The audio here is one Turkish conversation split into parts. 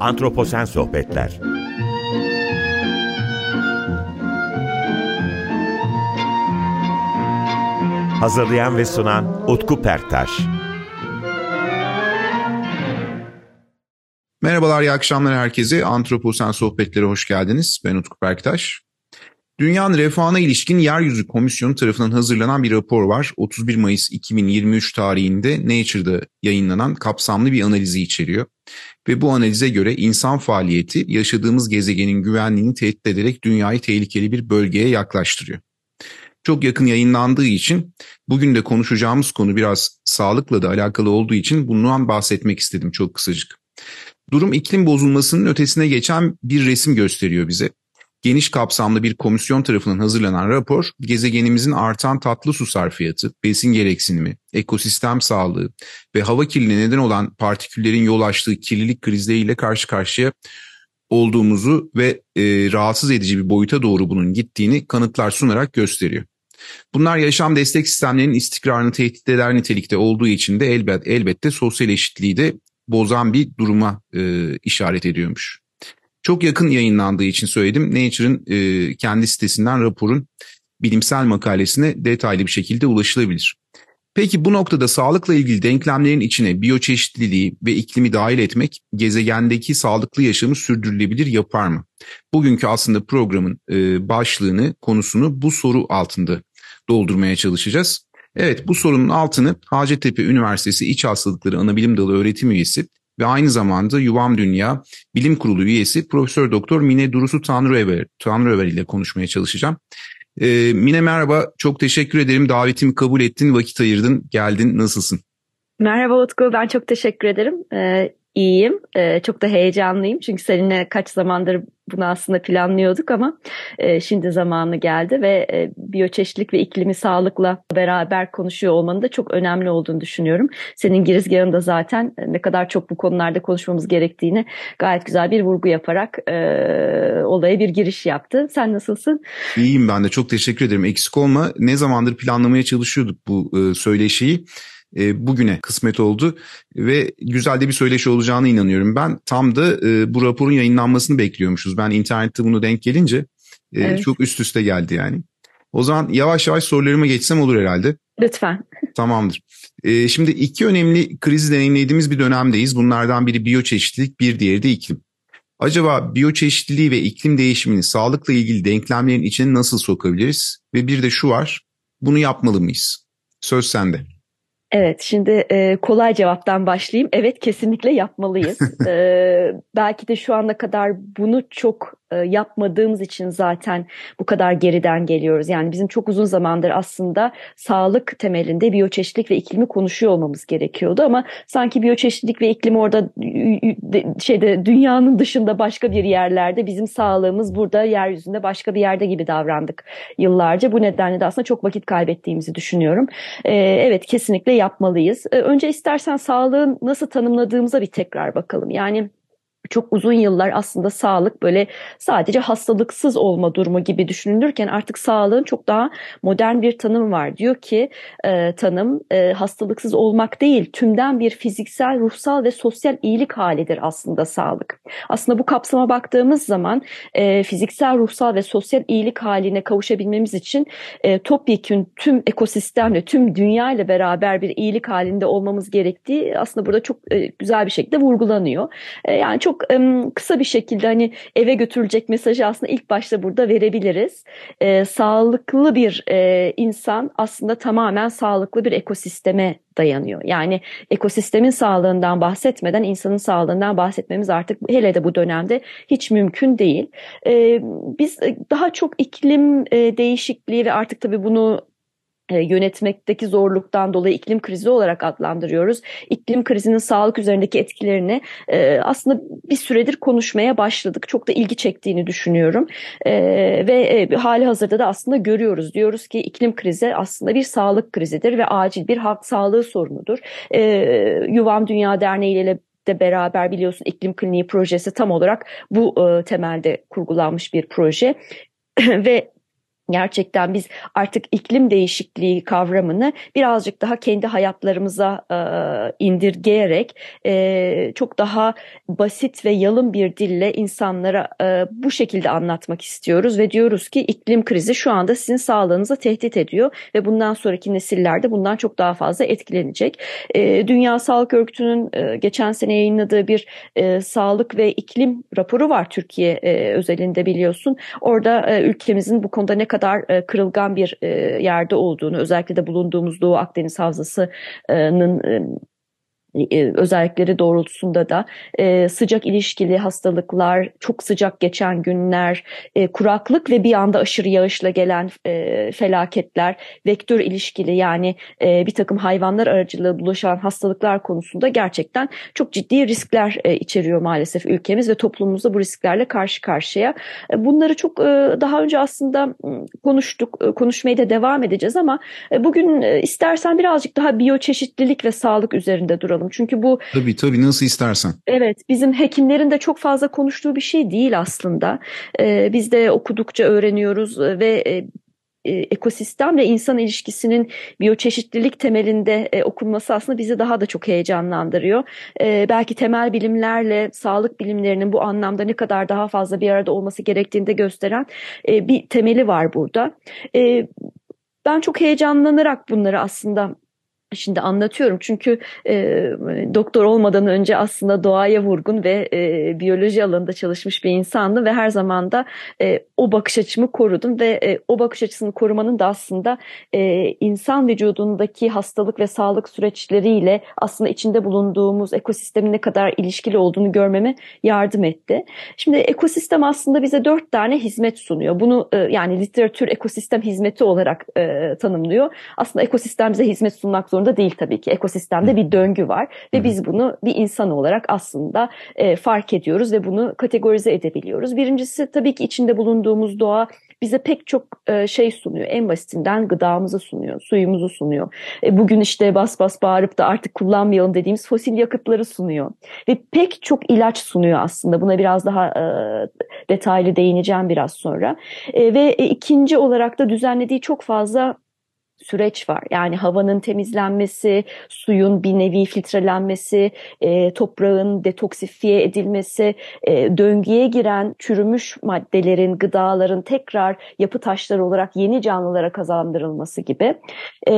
Antroposen Sohbetler Hazırlayan ve sunan Utku Perktaş Merhabalar, iyi akşamlar herkese. Antroposen Sohbetleri hoş geldiniz. Ben Utku Perktaş. Dünyanın refahına ilişkin Yeryüzü Komisyonu tarafından hazırlanan bir rapor var. 31 Mayıs 2023 tarihinde Nature'da yayınlanan kapsamlı bir analizi içeriyor. Ve bu analize göre insan faaliyeti yaşadığımız gezegenin güvenliğini tehdit ederek dünyayı tehlikeli bir bölgeye yaklaştırıyor. Çok yakın yayınlandığı için bugün de konuşacağımız konu biraz sağlıkla da alakalı olduğu için bundan bahsetmek istedim çok kısacık. Durum iklim bozulmasının ötesine geçen bir resim gösteriyor bize geniş kapsamlı bir komisyon tarafından hazırlanan rapor, gezegenimizin artan tatlı su sarfiyatı, besin gereksinimi, ekosistem sağlığı ve hava kirliliğine neden olan partiküllerin yol açtığı kirlilik krizleriyle karşı karşıya olduğumuzu ve e, rahatsız edici bir boyuta doğru bunun gittiğini kanıtlar sunarak gösteriyor. Bunlar yaşam destek sistemlerinin istikrarını tehdit eder nitelikte olduğu için de elbet, elbette sosyal eşitliği de bozan bir duruma e, işaret ediyormuş. Çok yakın yayınlandığı için söyledim. Nature'ın e, kendi sitesinden raporun bilimsel makalesine detaylı bir şekilde ulaşılabilir. Peki bu noktada sağlıkla ilgili denklemlerin içine biyoçeşitliliği ve iklimi dahil etmek gezegendeki sağlıklı yaşamı sürdürülebilir yapar mı? Bugünkü aslında programın e, başlığını, konusunu bu soru altında doldurmaya çalışacağız. Evet bu sorunun altını Hacettepe Üniversitesi İç Hastalıkları Anabilim Dalı öğretim üyesi ve aynı zamanda Yuvam Dünya Bilim Kurulu üyesi Profesör Doktor Mine Durusu Tanrıöver, Tanrıöver ile konuşmaya çalışacağım. Ee, Mine merhaba, çok teşekkür ederim. Davetimi kabul ettin, vakit ayırdın, geldin. Nasılsın? Merhaba Utku, ben çok teşekkür ederim. Ee, iyiyim. Ee, çok da heyecanlıyım çünkü seninle kaç zamandır bunu aslında planlıyorduk ama e, şimdi zamanı geldi ve e, biyoçeşitlik ve iklimi sağlıkla beraber konuşuyor olmanın da çok önemli olduğunu düşünüyorum. Senin girizgahında zaten ne kadar çok bu konularda konuşmamız gerektiğini gayet güzel bir vurgu yaparak e, olaya bir giriş yaptı. Sen nasılsın? İyiyim ben de çok teşekkür ederim. Eksik olma. Ne zamandır planlamaya çalışıyorduk bu e, söyleşiyi e, bugüne kısmet oldu ve güzel de bir söyleşi olacağına inanıyorum. Ben tam da e, bu raporun yayınlanmasını bekliyormuşuz. Ben internette bunu denk gelince e, evet. çok üst üste geldi yani. O zaman yavaş yavaş sorularıma geçsem olur herhalde. Lütfen. Tamamdır. E, şimdi iki önemli krizi deneyimlediğimiz bir dönemdeyiz. Bunlardan biri biyoçeşitlilik, bir diğeri de iklim. Acaba biyoçeşitliliği ve iklim değişimini sağlıkla ilgili denklemlerin içine nasıl sokabiliriz? Ve bir de şu var, bunu yapmalı mıyız? Söz sende. Evet, şimdi e, kolay cevaptan başlayayım. Evet, kesinlikle yapmalıyız. e, belki de şu ana kadar bunu çok yapmadığımız için zaten bu kadar geriden geliyoruz. Yani bizim çok uzun zamandır aslında sağlık temelinde biyoçeşitlik ve iklimi konuşuyor olmamız gerekiyordu ama sanki biyoçeşitlik ve iklim orada şeyde dünyanın dışında başka bir yerlerde bizim sağlığımız burada yeryüzünde başka bir yerde gibi davrandık yıllarca. Bu nedenle de aslında çok vakit kaybettiğimizi düşünüyorum. Ee, evet kesinlikle yapmalıyız. Ee, önce istersen sağlığın nasıl tanımladığımıza bir tekrar bakalım. Yani çok uzun yıllar aslında sağlık böyle sadece hastalıksız olma durumu gibi düşünülürken artık sağlığın çok daha modern bir tanım var. Diyor ki e, tanım e, hastalıksız olmak değil tümden bir fiziksel, ruhsal ve sosyal iyilik halidir aslında sağlık. Aslında bu kapsama baktığımız zaman e, fiziksel, ruhsal ve sosyal iyilik haline kavuşabilmemiz için e, topyekün tüm ekosistemle, tüm dünya ile beraber bir iyilik halinde olmamız gerektiği aslında burada çok e, güzel bir şekilde vurgulanıyor. E, yani çok kısa bir şekilde hani eve götürülecek mesajı aslında ilk başta burada verebiliriz. E, sağlıklı bir e, insan aslında tamamen sağlıklı bir ekosisteme dayanıyor. Yani ekosistemin sağlığından bahsetmeden insanın sağlığından bahsetmemiz artık hele de bu dönemde hiç mümkün değil. E, biz daha çok iklim e, değişikliği ve artık tabii bunu yönetmekteki zorluktan dolayı iklim krizi olarak adlandırıyoruz. İklim krizinin sağlık üzerindeki etkilerini e, aslında bir süredir konuşmaya başladık. Çok da ilgi çektiğini düşünüyorum. E, ve hali hazırda da aslında görüyoruz. Diyoruz ki iklim krizi aslında bir sağlık krizidir ve acil bir halk sağlığı sorunudur. Yuvam Dünya Derneği ile de beraber biliyorsun iklim kliniği projesi tam olarak bu temelde kurgulanmış bir proje ve Gerçekten biz artık iklim değişikliği kavramını birazcık daha kendi hayatlarımıza e, indirgeyerek e, çok daha basit ve yalın bir dille insanlara e, bu şekilde anlatmak istiyoruz ve diyoruz ki iklim krizi şu anda sizin sağlığınızı tehdit ediyor ve bundan sonraki nesillerde bundan çok daha fazla etkilenecek. E, Dünya Sağlık Örgütü'nün e, geçen sene yayınladığı bir e, sağlık ve iklim raporu var Türkiye e, özelinde biliyorsun. Orada e, ülkemizin bu konuda ne kadar kadar e, kırılgan bir e, yerde olduğunu özellikle de bulunduğumuz Doğu Akdeniz Havzası'nın e, özellikleri doğrultusunda da e, sıcak ilişkili hastalıklar, çok sıcak geçen günler, e, kuraklık ve bir anda aşırı yağışla gelen e, felaketler, vektör ilişkili yani e, bir takım hayvanlar aracılığı bulaşan hastalıklar konusunda gerçekten çok ciddi riskler e, içeriyor maalesef ülkemiz ve toplumumuzda bu risklerle karşı karşıya. E, bunları çok e, daha önce aslında konuştuk, e, konuşmaya da devam edeceğiz ama e, bugün e, istersen birazcık daha biyoçeşitlilik ve sağlık üzerinde duralım konuşalım. Çünkü bu Tabii tabii nasıl istersen. Evet bizim hekimlerin de çok fazla konuştuğu bir şey değil aslında. Ee, biz de okudukça öğreniyoruz ve e, e, ekosistemle insan ilişkisinin biyoçeşitlilik temelinde e, okunması aslında bizi daha da çok heyecanlandırıyor. E, belki temel bilimlerle sağlık bilimlerinin bu anlamda ne kadar daha fazla bir arada olması gerektiğini de gösteren e, bir temeli var burada. E, ben çok heyecanlanarak bunları aslında Şimdi anlatıyorum çünkü e, doktor olmadan önce aslında doğaya vurgun ve e, biyoloji alanında çalışmış bir insandım ve her zaman da e, o bakış açımı korudum ve e, o bakış açısını korumanın da aslında e, insan vücudundaki hastalık ve sağlık süreçleriyle aslında içinde bulunduğumuz ekosistemin ne kadar ilişkili olduğunu görmeme yardım etti. Şimdi ekosistem aslında bize dört tane hizmet sunuyor. Bunu e, yani literatür ekosistem hizmeti olarak e, tanımlıyor. Aslında ekosistem bize hizmet sunmak zorunda zorunda değil tabii ki. Ekosistemde bir döngü var ve biz bunu bir insan olarak aslında e, fark ediyoruz ve bunu kategorize edebiliyoruz. Birincisi tabii ki içinde bulunduğumuz doğa bize pek çok e, şey sunuyor. En basitinden gıdamızı sunuyor, suyumuzu sunuyor. E, bugün işte bas bas bağırıp da artık kullanmayalım dediğimiz fosil yakıtları sunuyor. Ve pek çok ilaç sunuyor aslında. Buna biraz daha e, detaylı değineceğim biraz sonra. E, ve e, ikinci olarak da düzenlediği çok fazla süreç var. Yani havanın temizlenmesi, suyun bir nevi filtrelenmesi, e, toprağın detoksifiye edilmesi, e, döngüye giren çürümüş maddelerin, gıdaların tekrar yapı taşları olarak yeni canlılara kazandırılması gibi e,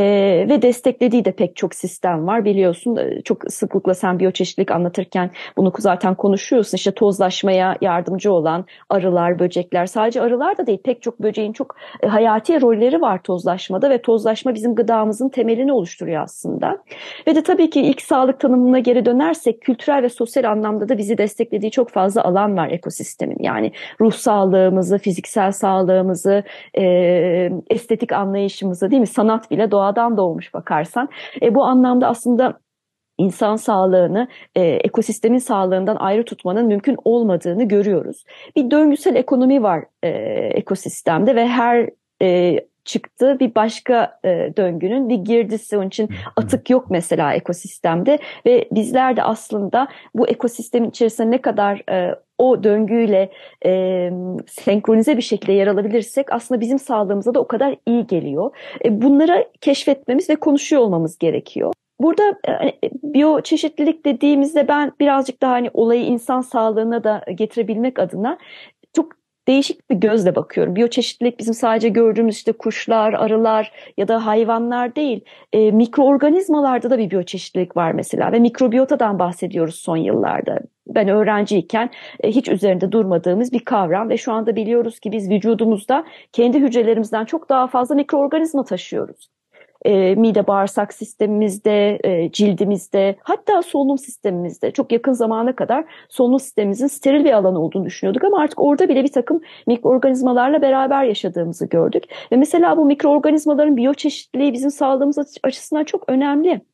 ve desteklediği de pek çok sistem var biliyorsun. E, çok sıklıkla sen biyoçeşitlilik anlatırken bunu zaten konuşuyorsun. İşte tozlaşmaya yardımcı olan arılar, böcekler, sadece arılar da değil pek çok böceğin çok e, hayati rolleri var tozlaşmada ve tozlaşma yozlaşma bizim gıdamızın temelini oluşturuyor aslında. Ve de tabii ki ilk sağlık tanımına geri dönersek kültürel ve sosyal anlamda da bizi desteklediği çok fazla alan var ekosistemin. Yani ruh sağlığımızı, fiziksel sağlığımızı, e, estetik anlayışımızı değil mi? Sanat bile doğadan doğmuş bakarsan. E, bu anlamda aslında insan sağlığını e, ekosistemin sağlığından ayrı tutmanın mümkün olmadığını görüyoruz. Bir döngüsel ekonomi var e, ekosistemde ve her e, çıktı bir başka e, döngünün bir girdisi. Onun için atık yok mesela ekosistemde ve bizler de aslında bu ekosistemin içerisinde ne kadar e, o döngüyle e, senkronize bir şekilde yer alabilirsek aslında bizim sağlığımıza da o kadar iyi geliyor. E, bunları keşfetmemiz ve konuşuyor olmamız gerekiyor. Burada e, biyoçeşitlilik dediğimizde ben birazcık daha hani olayı insan sağlığına da getirebilmek adına çok değişik bir gözle bakıyorum. Biyoçeşitlilik bizim sadece gördüğümüz işte kuşlar, arılar ya da hayvanlar değil. E, mikroorganizmalarda da bir biyoçeşitlilik var mesela ve mikrobiyotadan bahsediyoruz son yıllarda. Ben öğrenciyken e, hiç üzerinde durmadığımız bir kavram ve şu anda biliyoruz ki biz vücudumuzda kendi hücrelerimizden çok daha fazla mikroorganizma taşıyoruz e, mide bağırsak sistemimizde, e, cildimizde hatta solunum sistemimizde çok yakın zamana kadar solunum sistemimizin steril bir alan olduğunu düşünüyorduk ama artık orada bile bir takım mikroorganizmalarla beraber yaşadığımızı gördük. Ve mesela bu mikroorganizmaların biyoçeşitliliği bizim sağlığımız açısından çok önemli.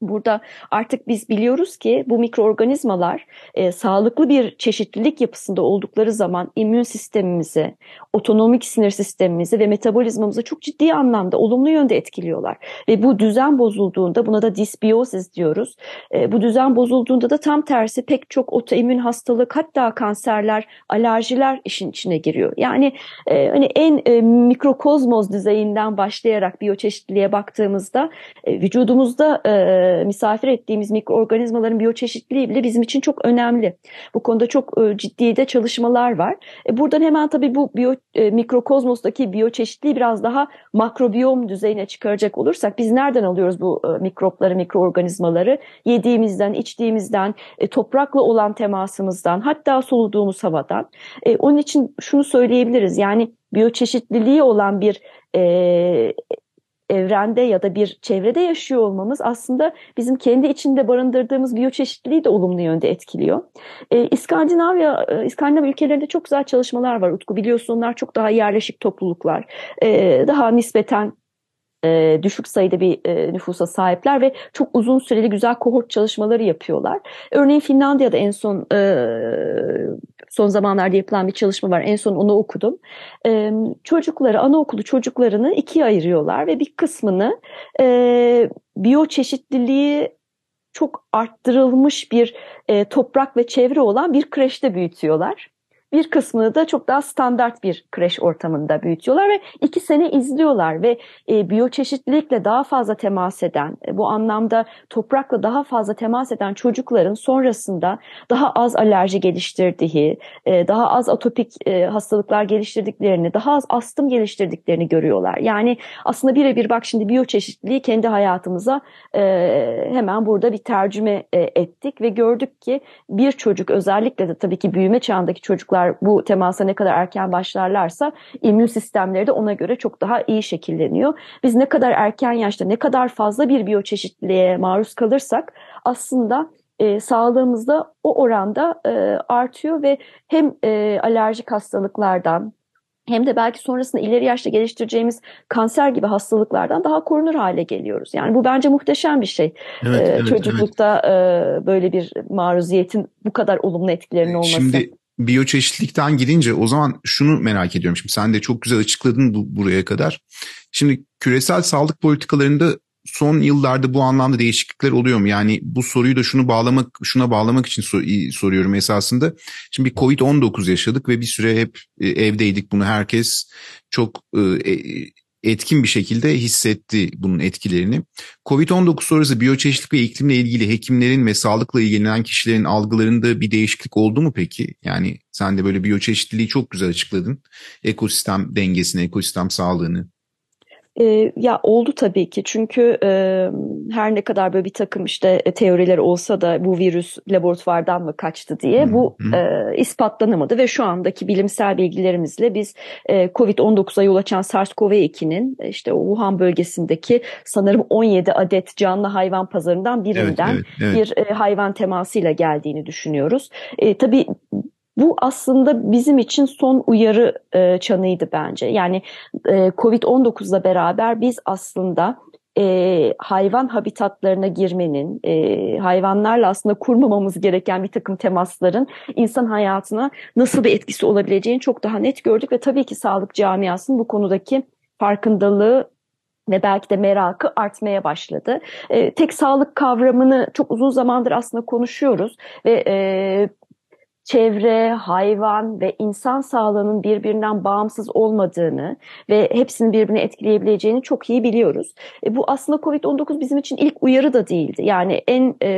Burada artık biz biliyoruz ki bu mikroorganizmalar e, sağlıklı bir çeşitlilik yapısında oldukları zaman immün sistemimizi, otonomik sinir sistemimizi ve metabolizmamızı çok ciddi anlamda olumlu yönde etkiliyorlar. Ve bu düzen bozulduğunda buna da disbiyozis diyoruz. E, bu düzen bozulduğunda da tam tersi pek çok otoimmün hastalık hatta kanserler, alerjiler işin içine giriyor. Yani e, hani en e, mikrokozmos düzeyinden başlayarak biyoçeşitliliğe baktığımızda e, vücudumuzda e, misafir ettiğimiz mikroorganizmaların biyoçeşitliliği bile bizim için çok önemli. Bu konuda çok e, ciddi de çalışmalar var. E, buradan hemen tabii bu biyo, e, mikrokozmostaki biyoçeşitliliği biraz daha makrobiyom düzeyine çıkaracak olursak biz nereden alıyoruz bu e, mikropları, mikroorganizmaları? Yediğimizden, içtiğimizden, e, toprakla olan temasımızdan, hatta soluduğumuz havadan. E, onun için şunu söyleyebiliriz yani biyoçeşitliliği olan bir e, evrende ya da bir çevrede yaşıyor olmamız aslında bizim kendi içinde barındırdığımız biyoçeşitliliği de olumlu yönde etkiliyor. Ee, İskandinavya, e, İskandinav ülkelerinde çok güzel çalışmalar var Utku biliyorsun onlar çok daha yerleşik topluluklar. Ee, daha nispeten e, düşük sayıda bir e, nüfusa sahipler ve çok uzun süreli güzel kohort çalışmaları yapıyorlar. Örneğin Finlandiya'da en son e, son zamanlarda yapılan bir çalışma var. En son onu okudum. Çocukları, anaokulu çocuklarını ikiye ayırıyorlar ve bir kısmını e, biyoçeşitliliği çok arttırılmış bir toprak ve çevre olan bir kreşte büyütüyorlar. Bir kısmını da çok daha standart bir kreş ortamında büyütüyorlar ve iki sene izliyorlar ve e, biyoçeşitlilikle daha fazla temas eden, e, bu anlamda toprakla daha fazla temas eden çocukların sonrasında daha az alerji geliştirdiği, e, daha az atopik e, hastalıklar geliştirdiklerini, daha az astım geliştirdiklerini görüyorlar. Yani aslında birebir bak şimdi biyoçeşitliliği kendi hayatımıza e, hemen burada bir tercüme e, ettik ve gördük ki bir çocuk özellikle de tabii ki büyüme çağındaki çocuklar çocuklar bu temasa ne kadar erken başlarlarsa immün sistemleri de ona göre çok daha iyi şekilleniyor. Biz ne kadar erken yaşta ne kadar fazla bir biyoçeşitliliğe maruz kalırsak aslında e, sağlığımızda o oranda e, artıyor ve hem e, alerjik hastalıklardan hem de belki sonrasında ileri yaşta geliştireceğimiz kanser gibi hastalıklardan daha korunur hale geliyoruz. Yani bu bence muhteşem bir şey. Evet, ee, evet, çocuklukta evet. E, böyle bir maruziyetin bu kadar olumlu etkilerinin olması. Şimdi biyoçeşitlikten gidince o zaman şunu merak ediyorum. Şimdi sen de çok güzel açıkladın bu, buraya kadar. Şimdi küresel sağlık politikalarında son yıllarda bu anlamda değişiklikler oluyor mu? Yani bu soruyu da şunu bağlamak, şuna bağlamak için sor, soruyorum esasında. Şimdi bir Covid-19 yaşadık ve bir süre hep e, evdeydik. Bunu herkes çok e, e etkin bir şekilde hissetti bunun etkilerini. Covid-19 sonrası biyoçeşitlik ve iklimle ilgili hekimlerin ve sağlıkla ilgilenen kişilerin algılarında bir değişiklik oldu mu peki? Yani sen de böyle biyoçeşitliliği çok güzel açıkladın. Ekosistem dengesini, ekosistem sağlığını. E, ya oldu tabii ki çünkü e, her ne kadar böyle bir takım işte e, teoriler olsa da bu virüs laboratuvardan mı kaçtı diye hmm. bu e, ispatlanamadı ve şu andaki bilimsel bilgilerimizle biz e, Covid-19'a yol açan SARS-CoV-2'nin e, işte Wuhan bölgesindeki sanırım 17 adet canlı hayvan pazarından birinden evet, evet, evet. bir e, hayvan temasıyla geldiğini düşünüyoruz. E, tabii bu aslında bizim için son uyarı e, çanıydı bence. Yani e, Covid-19'la beraber biz aslında e, hayvan habitatlarına girmenin, e, hayvanlarla aslında kurmamamız gereken bir takım temasların insan hayatına nasıl bir etkisi olabileceğini çok daha net gördük ve tabii ki sağlık camiasının bu konudaki farkındalığı ve belki de merakı artmaya başladı. E, tek sağlık kavramını çok uzun zamandır aslında konuşuyoruz ve e, çevre, hayvan ve insan sağlığının birbirinden bağımsız olmadığını ve hepsinin birbirini etkileyebileceğini çok iyi biliyoruz. E, bu aslında COVID-19 bizim için ilk uyarı da değildi. Yani en e,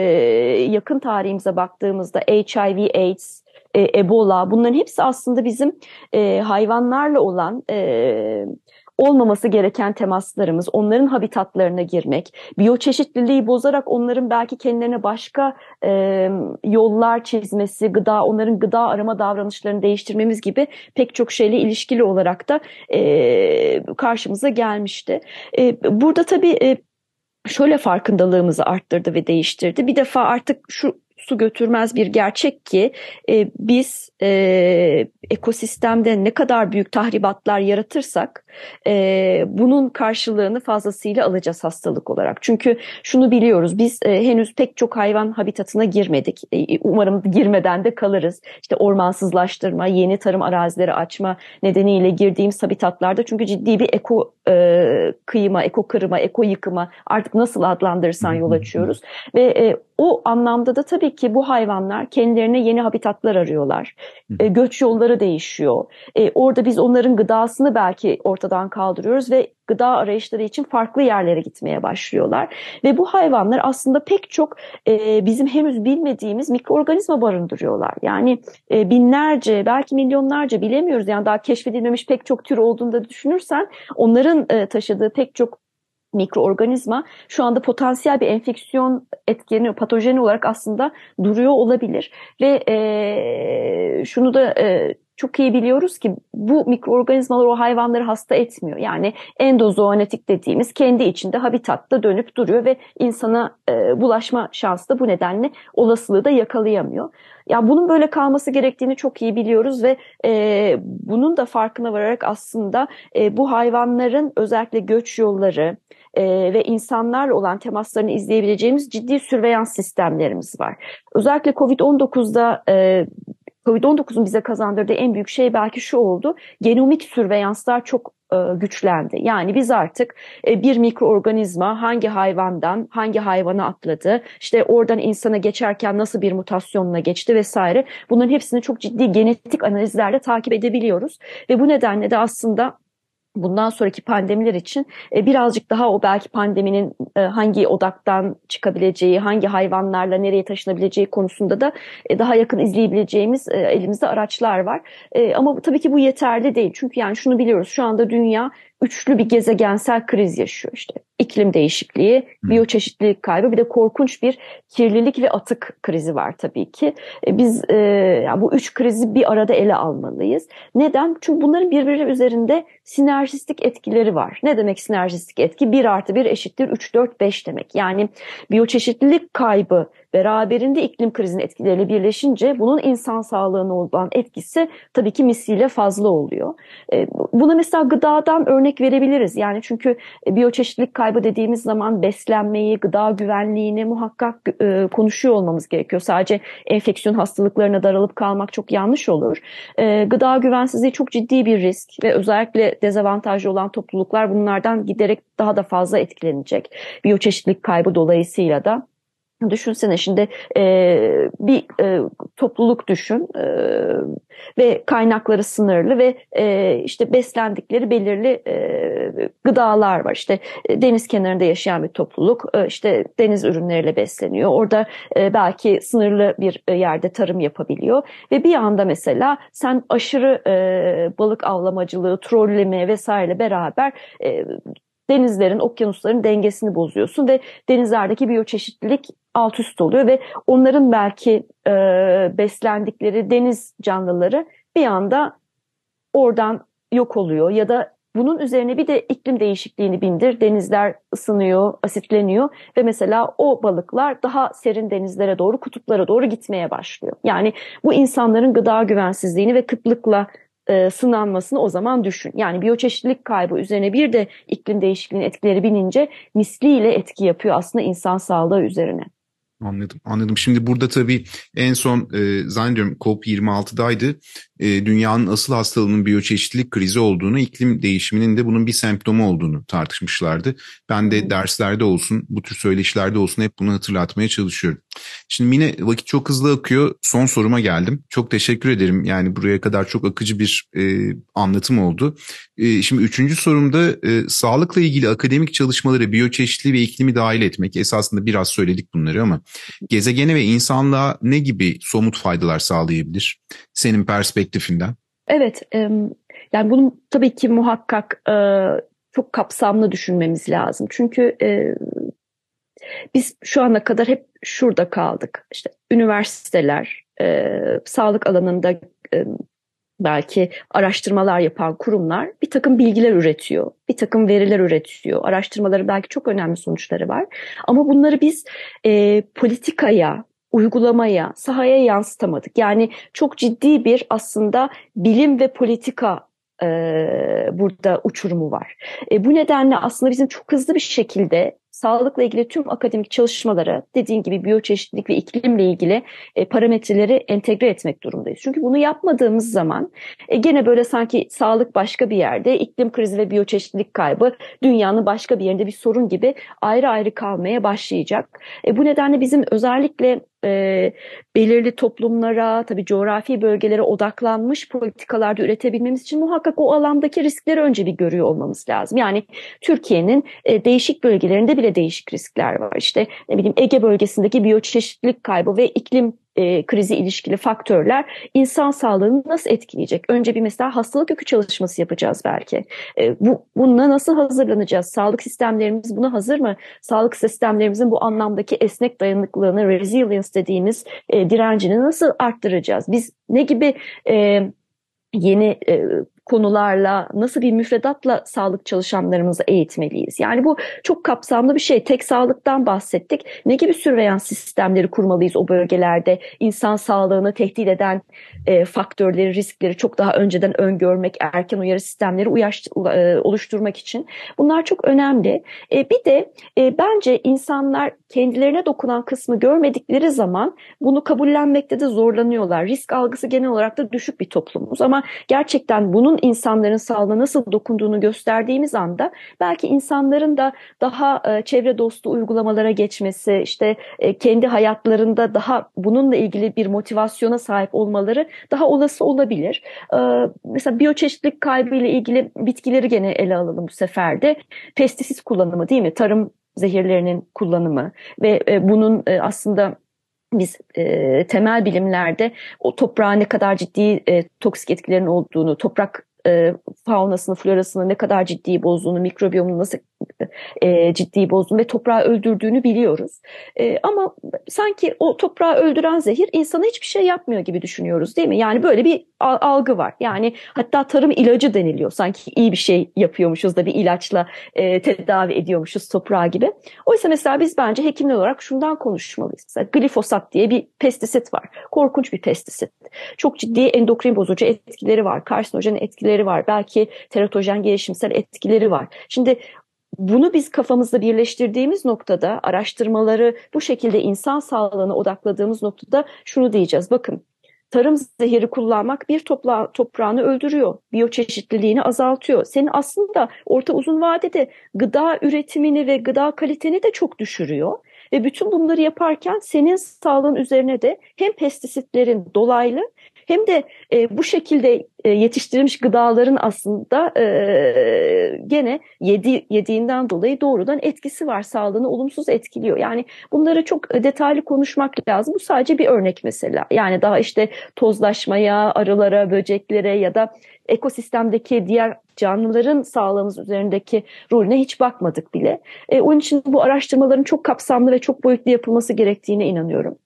yakın tarihimize baktığımızda HIV, AIDS, e, Ebola bunların hepsi aslında bizim e, hayvanlarla olan e, olmaması gereken temaslarımız, onların habitatlarına girmek, biyoçeşitliliği bozarak onların belki kendilerine başka e, yollar çizmesi, gıda, onların gıda arama davranışlarını değiştirmemiz gibi pek çok şeyle ilişkili olarak da e, karşımıza gelmişti. E, burada tabii e, şöyle farkındalığımızı arttırdı ve değiştirdi. Bir defa artık şu su götürmez bir gerçek ki e, biz e, ekosistemde ne kadar büyük tahribatlar yaratırsak e, bunun karşılığını fazlasıyla alacağız hastalık olarak. Çünkü şunu biliyoruz biz e, henüz pek çok hayvan habitatına girmedik. E, umarım girmeden de kalırız. İşte ormansızlaştırma, yeni tarım arazileri açma nedeniyle girdiğimiz habitatlarda çünkü ciddi bir eko e, kıyıma, eko kırıma, eko yıkıma artık nasıl adlandırırsan yol açıyoruz. Ve e, o anlamda da tabii ki bu hayvanlar kendilerine yeni habitatlar arıyorlar. E, göç yolları değişiyor. E, orada biz onların gıdasını belki ortadan kaldırıyoruz ve gıda arayışları için farklı yerlere gitmeye başlıyorlar. Ve bu hayvanlar aslında pek çok e, bizim henüz bilmediğimiz mikroorganizma barındırıyorlar. Yani e, binlerce belki milyonlarca bilemiyoruz. Yani daha keşfedilmemiş pek çok tür olduğunu da düşünürsen onların e, taşıdığı pek çok mikroorganizma şu anda potansiyel bir enfeksiyon etkeni, patojeni olarak aslında duruyor olabilir. Ve e, şunu da e, çok iyi biliyoruz ki bu mikroorganizmalar o hayvanları hasta etmiyor. Yani endozoonetik dediğimiz kendi içinde habitatta dönüp duruyor ve insana e, bulaşma şansı da bu nedenle olasılığı da yakalayamıyor. Ya bunun böyle kalması gerektiğini çok iyi biliyoruz ve e, bunun da farkına vararak aslında e, bu hayvanların özellikle göç yolları, e, ve insanlarla olan temaslarını izleyebileceğimiz ciddi sürveyans sistemlerimiz var. Özellikle COVID-19'da e, Covid-19'un bize kazandırdığı en büyük şey belki şu oldu. Genomik sürveyanslar çok e, güçlendi. Yani biz artık e, bir mikroorganizma hangi hayvandan hangi hayvana atladı, işte oradan insana geçerken nasıl bir mutasyonla geçti vesaire. Bunların hepsini çok ciddi genetik analizlerle takip edebiliyoruz. Ve bu nedenle de aslında bundan sonraki pandemiler için e, birazcık daha o belki pandeminin e, hangi odaktan çıkabileceği, hangi hayvanlarla nereye taşınabileceği konusunda da e, daha yakın izleyebileceğimiz elimizde araçlar var. Ama tabii ki bu yeterli değil. Çünkü yani şunu biliyoruz şu anda dünya üçlü bir gezegensel kriz yaşıyor işte. İklim değişikliği, biyoçeşitlilik kaybı bir de korkunç bir kirlilik ve atık krizi var tabii ki. E, biz e, yani bu üç krizi bir arada ele almalıyız. Neden? Çünkü bunların birbiri üzerinde sinerjistik etkileri var. Ne demek sinerjistik etki? 1 artı 1 eşittir 3, 4, 5 demek. Yani biyoçeşitlilik kaybı beraberinde iklim krizinin etkileriyle birleşince bunun insan sağlığına olan etkisi tabii ki misliyle fazla oluyor. E, buna mesela gıdadan örnek verebiliriz. Yani çünkü biyoçeşitlilik kaybı dediğimiz zaman beslenmeyi, gıda güvenliğini muhakkak e, konuşuyor olmamız gerekiyor. Sadece enfeksiyon hastalıklarına daralıp kalmak çok yanlış olur. E, gıda güvensizliği çok ciddi bir risk ve özellikle dezavantajlı olan topluluklar bunlardan giderek daha da fazla etkilenecek. Biyoçeşitlilik kaybı dolayısıyla da Düşünsene şimdi e, bir e, topluluk düşün e, ve kaynakları sınırlı ve e, işte beslendikleri belirli e, gıdalar var. İşte e, deniz kenarında yaşayan bir topluluk e, işte deniz ürünleriyle besleniyor. Orada e, belki sınırlı bir e, yerde tarım yapabiliyor ve bir anda mesela sen aşırı e, balık avlamacılığı, trolleme vesaire beraber e, denizlerin, okyanusların dengesini bozuyorsun ve denizlerdeki biyoçeşitlilik alt üst oluyor ve onların belki e, beslendikleri deniz canlıları bir anda oradan yok oluyor ya da bunun üzerine bir de iklim değişikliğini bindir. Denizler ısınıyor, asitleniyor ve mesela o balıklar daha serin denizlere doğru, kutuplara doğru gitmeye başlıyor. Yani bu insanların gıda güvensizliğini ve kıtlıkla e, sınanmasını o zaman düşün. Yani biyoçeşitlilik kaybı üzerine bir de iklim değişikliğinin etkileri binince misliyle etki yapıyor aslında insan sağlığı üzerine. Anladım, anladım. Şimdi burada tabii en son e, zannediyorum COP26'daydı. E, dünyanın asıl hastalığının biyoçeşitlilik krizi olduğunu, iklim değişiminin de bunun bir semptomu olduğunu tartışmışlardı. Ben de derslerde olsun, bu tür söyleşilerde olsun hep bunu hatırlatmaya çalışıyorum. Şimdi yine vakit çok hızlı akıyor. Son soruma geldim. Çok teşekkür ederim. Yani buraya kadar çok akıcı bir e, anlatım oldu. E, şimdi üçüncü sorumda e, sağlıkla ilgili akademik çalışmaları biyoçeşitliği ve iklimi dahil etmek. Esasında biraz söyledik bunları ama gezegene ve insanlığa ne gibi somut faydalar sağlayabilir senin perspektifinden? Evet, yani bunu tabii ki muhakkak çok kapsamlı düşünmemiz lazım. Çünkü biz şu ana kadar hep şurada kaldık. İşte üniversiteler, sağlık alanında belki araştırmalar yapan kurumlar bir takım bilgiler üretiyor, bir takım veriler üretiyor. Araştırmaları belki çok önemli sonuçları var. Ama bunları biz e, politikaya, uygulamaya, sahaya yansıtamadık. Yani çok ciddi bir aslında bilim ve politika e, burada uçurumu var. E, bu nedenle aslında bizim çok hızlı bir şekilde sağlıkla ilgili tüm akademik çalışmalara dediğin gibi biyoçeşitlilik ve iklimle ilgili e, parametreleri entegre etmek durumdayız. Çünkü bunu yapmadığımız zaman e, gene böyle sanki sağlık başka bir yerde, iklim krizi ve biyoçeşitlilik kaybı dünyanın başka bir yerinde bir sorun gibi ayrı ayrı kalmaya başlayacak. E, bu nedenle bizim özellikle e, belirli toplumlara, tabii coğrafi bölgelere odaklanmış politikalarda üretebilmemiz için muhakkak o alandaki riskleri önce bir görüyor olmamız lazım. Yani Türkiye'nin e, değişik bölgelerinde bile değişik riskler var. İşte ne bileyim Ege bölgesindeki biyoçeşitlilik kaybı ve iklim e, krizi ilişkili faktörler insan sağlığını nasıl etkileyecek? Önce bir mesela hastalık yükü çalışması yapacağız belki. E, bu Bununla nasıl hazırlanacağız? Sağlık sistemlerimiz buna hazır mı? Sağlık sistemlerimizin bu anlamdaki esnek dayanıklılığını, resilience dediğimiz e, direncini nasıl arttıracağız? Biz ne gibi e, yeni e, konularla, nasıl bir müfredatla sağlık çalışanlarımızı eğitmeliyiz? Yani bu çok kapsamlı bir şey. Tek sağlıktan bahsettik. Ne gibi sürveyans sistemleri kurmalıyız o bölgelerde? İnsan sağlığını tehdit eden e, faktörleri, riskleri çok daha önceden öngörmek, erken uyarı sistemleri uyaş, e, oluşturmak için. Bunlar çok önemli. E, bir de e, bence insanlar kendilerine dokunan kısmı görmedikleri zaman bunu kabullenmekte de zorlanıyorlar. Risk algısı genel olarak da düşük bir toplumuz ama gerçekten bunun insanların sağlığına nasıl dokunduğunu gösterdiğimiz anda belki insanların da daha e, çevre dostu uygulamalara geçmesi, işte e, kendi hayatlarında daha bununla ilgili bir motivasyona sahip olmaları daha olası olabilir. E, mesela biyoçeşitlik kaybı ile ilgili bitkileri gene ele alalım bu sefer de. Pestisit kullanımı değil mi? Tarım zehirlerinin kullanımı ve e, bunun aslında biz e, temel bilimlerde o toprağa ne kadar ciddi e, toksik etkilerin olduğunu, toprak e, faunasını, florasını ne kadar ciddi bozduğunu, mikrobiyomunu nasıl e, ciddi bozduğunu ve toprağı öldürdüğünü biliyoruz. E, ama sanki o toprağı öldüren zehir insana hiçbir şey yapmıyor gibi düşünüyoruz değil mi? Yani böyle bir algı var. Yani hatta tarım ilacı deniliyor. Sanki iyi bir şey yapıyormuşuz da bir ilaçla e, tedavi ediyormuşuz toprağı gibi. Oysa mesela biz bence hekimler olarak şundan konuşmalıyız. Mesela glifosat diye bir pestisit var. Korkunç bir pestisit. Çok ciddi endokrin bozucu etkileri var. Karsinojen etkileri var. Belki teratojen gelişimsel etkileri var. Şimdi bunu biz kafamızda birleştirdiğimiz noktada araştırmaları bu şekilde insan sağlığına odakladığımız noktada şunu diyeceğiz. Bakın tarım zehiri kullanmak bir topla, toprağını öldürüyor. Biyoçeşitliliğini azaltıyor. Senin aslında orta uzun vadede gıda üretimini ve gıda kaliteni de çok düşürüyor. Ve bütün bunları yaparken senin sağlığın üzerine de hem pestisitlerin dolaylı hem de e, bu şekilde e, yetiştirilmiş gıdaların aslında e, gene yedi, yediğinden dolayı doğrudan etkisi var. Sağlığını olumsuz etkiliyor. Yani bunları çok detaylı konuşmak lazım. Bu sadece bir örnek mesela. Yani daha işte tozlaşmaya, arılara, böceklere ya da ekosistemdeki diğer canlıların sağlığımız üzerindeki rolüne hiç bakmadık bile. E, onun için bu araştırmaların çok kapsamlı ve çok boyutlu yapılması gerektiğine inanıyorum.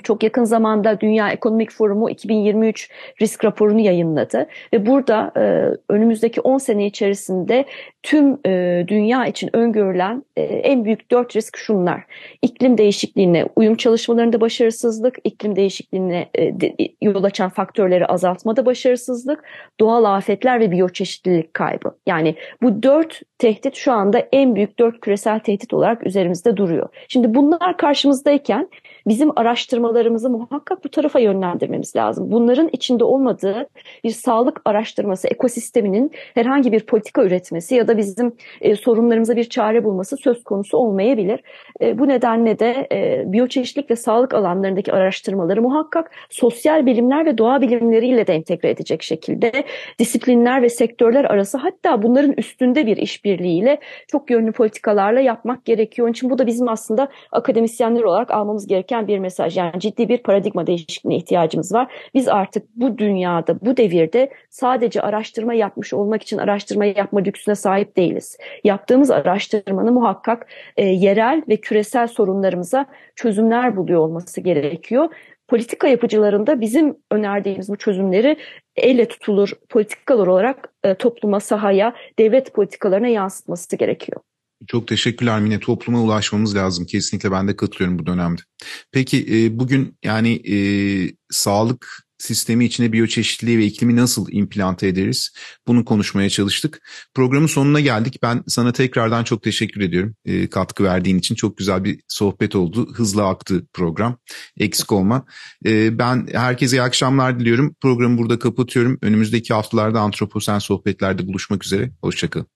Çok yakın zamanda Dünya Ekonomik Forumu 2023 risk raporunu yayınladı ve burada e, önümüzdeki 10 sene içerisinde tüm e, dünya için öngörülen e, en büyük dört risk şunlar. İklim değişikliğine uyum çalışmalarında başarısızlık, iklim değişikliğine e, de, yol açan faktörleri azaltmada başarısızlık, doğal afetler ve biyoçeşitlilik kaybı. Yani bu dört tehdit şu anda en büyük dört küresel tehdit olarak üzerimizde duruyor. Şimdi bunlar karşımızdayken bizim araştırmalarımızı muhakkak bu tarafa yönlendirmemiz lazım. Bunların içinde olmadığı bir sağlık araştırması ekosisteminin herhangi bir politika üretmesi ya da bizim e, sorunlarımıza bir çare bulması söz konusu olmayabilir. E, bu nedenle de e, biyoçeşitlik ve sağlık alanlarındaki araştırmaları muhakkak sosyal bilimler ve doğa bilimleriyle de entegre edecek şekilde disiplinler ve sektörler arası hatta bunların üstünde bir işbirliğiyle çok yönlü politikalarla yapmak gerekiyor. Onun için bu da bizim aslında akademisyenler olarak almamız gereken gereken bir mesaj. Yani ciddi bir paradigma değişikliğine ihtiyacımız var. Biz artık bu dünyada, bu devirde sadece araştırma yapmış olmak için araştırma yapma lüksüne sahip değiliz. Yaptığımız araştırmanın muhakkak e, yerel ve küresel sorunlarımıza çözümler buluyor olması gerekiyor politika yapıcılarında bizim önerdiğimiz bu çözümleri elle tutulur politikalar olarak e, topluma, sahaya, devlet politikalarına yansıtması gerekiyor. Çok teşekkürler Mine. Topluma ulaşmamız lazım. Kesinlikle ben de katılıyorum bu dönemde. Peki e, bugün yani e, sağlık sistemi içine biyoçeşitliliği ve iklimi nasıl implante ederiz? Bunu konuşmaya çalıştık. Programın sonuna geldik. Ben sana tekrardan çok teşekkür ediyorum. E, katkı verdiğin için çok güzel bir sohbet oldu. Hızlı aktı program. Eksik olma. E, ben herkese iyi akşamlar diliyorum. Programı burada kapatıyorum. Önümüzdeki haftalarda Antroposen Sohbetler'de buluşmak üzere. Hoşçakalın.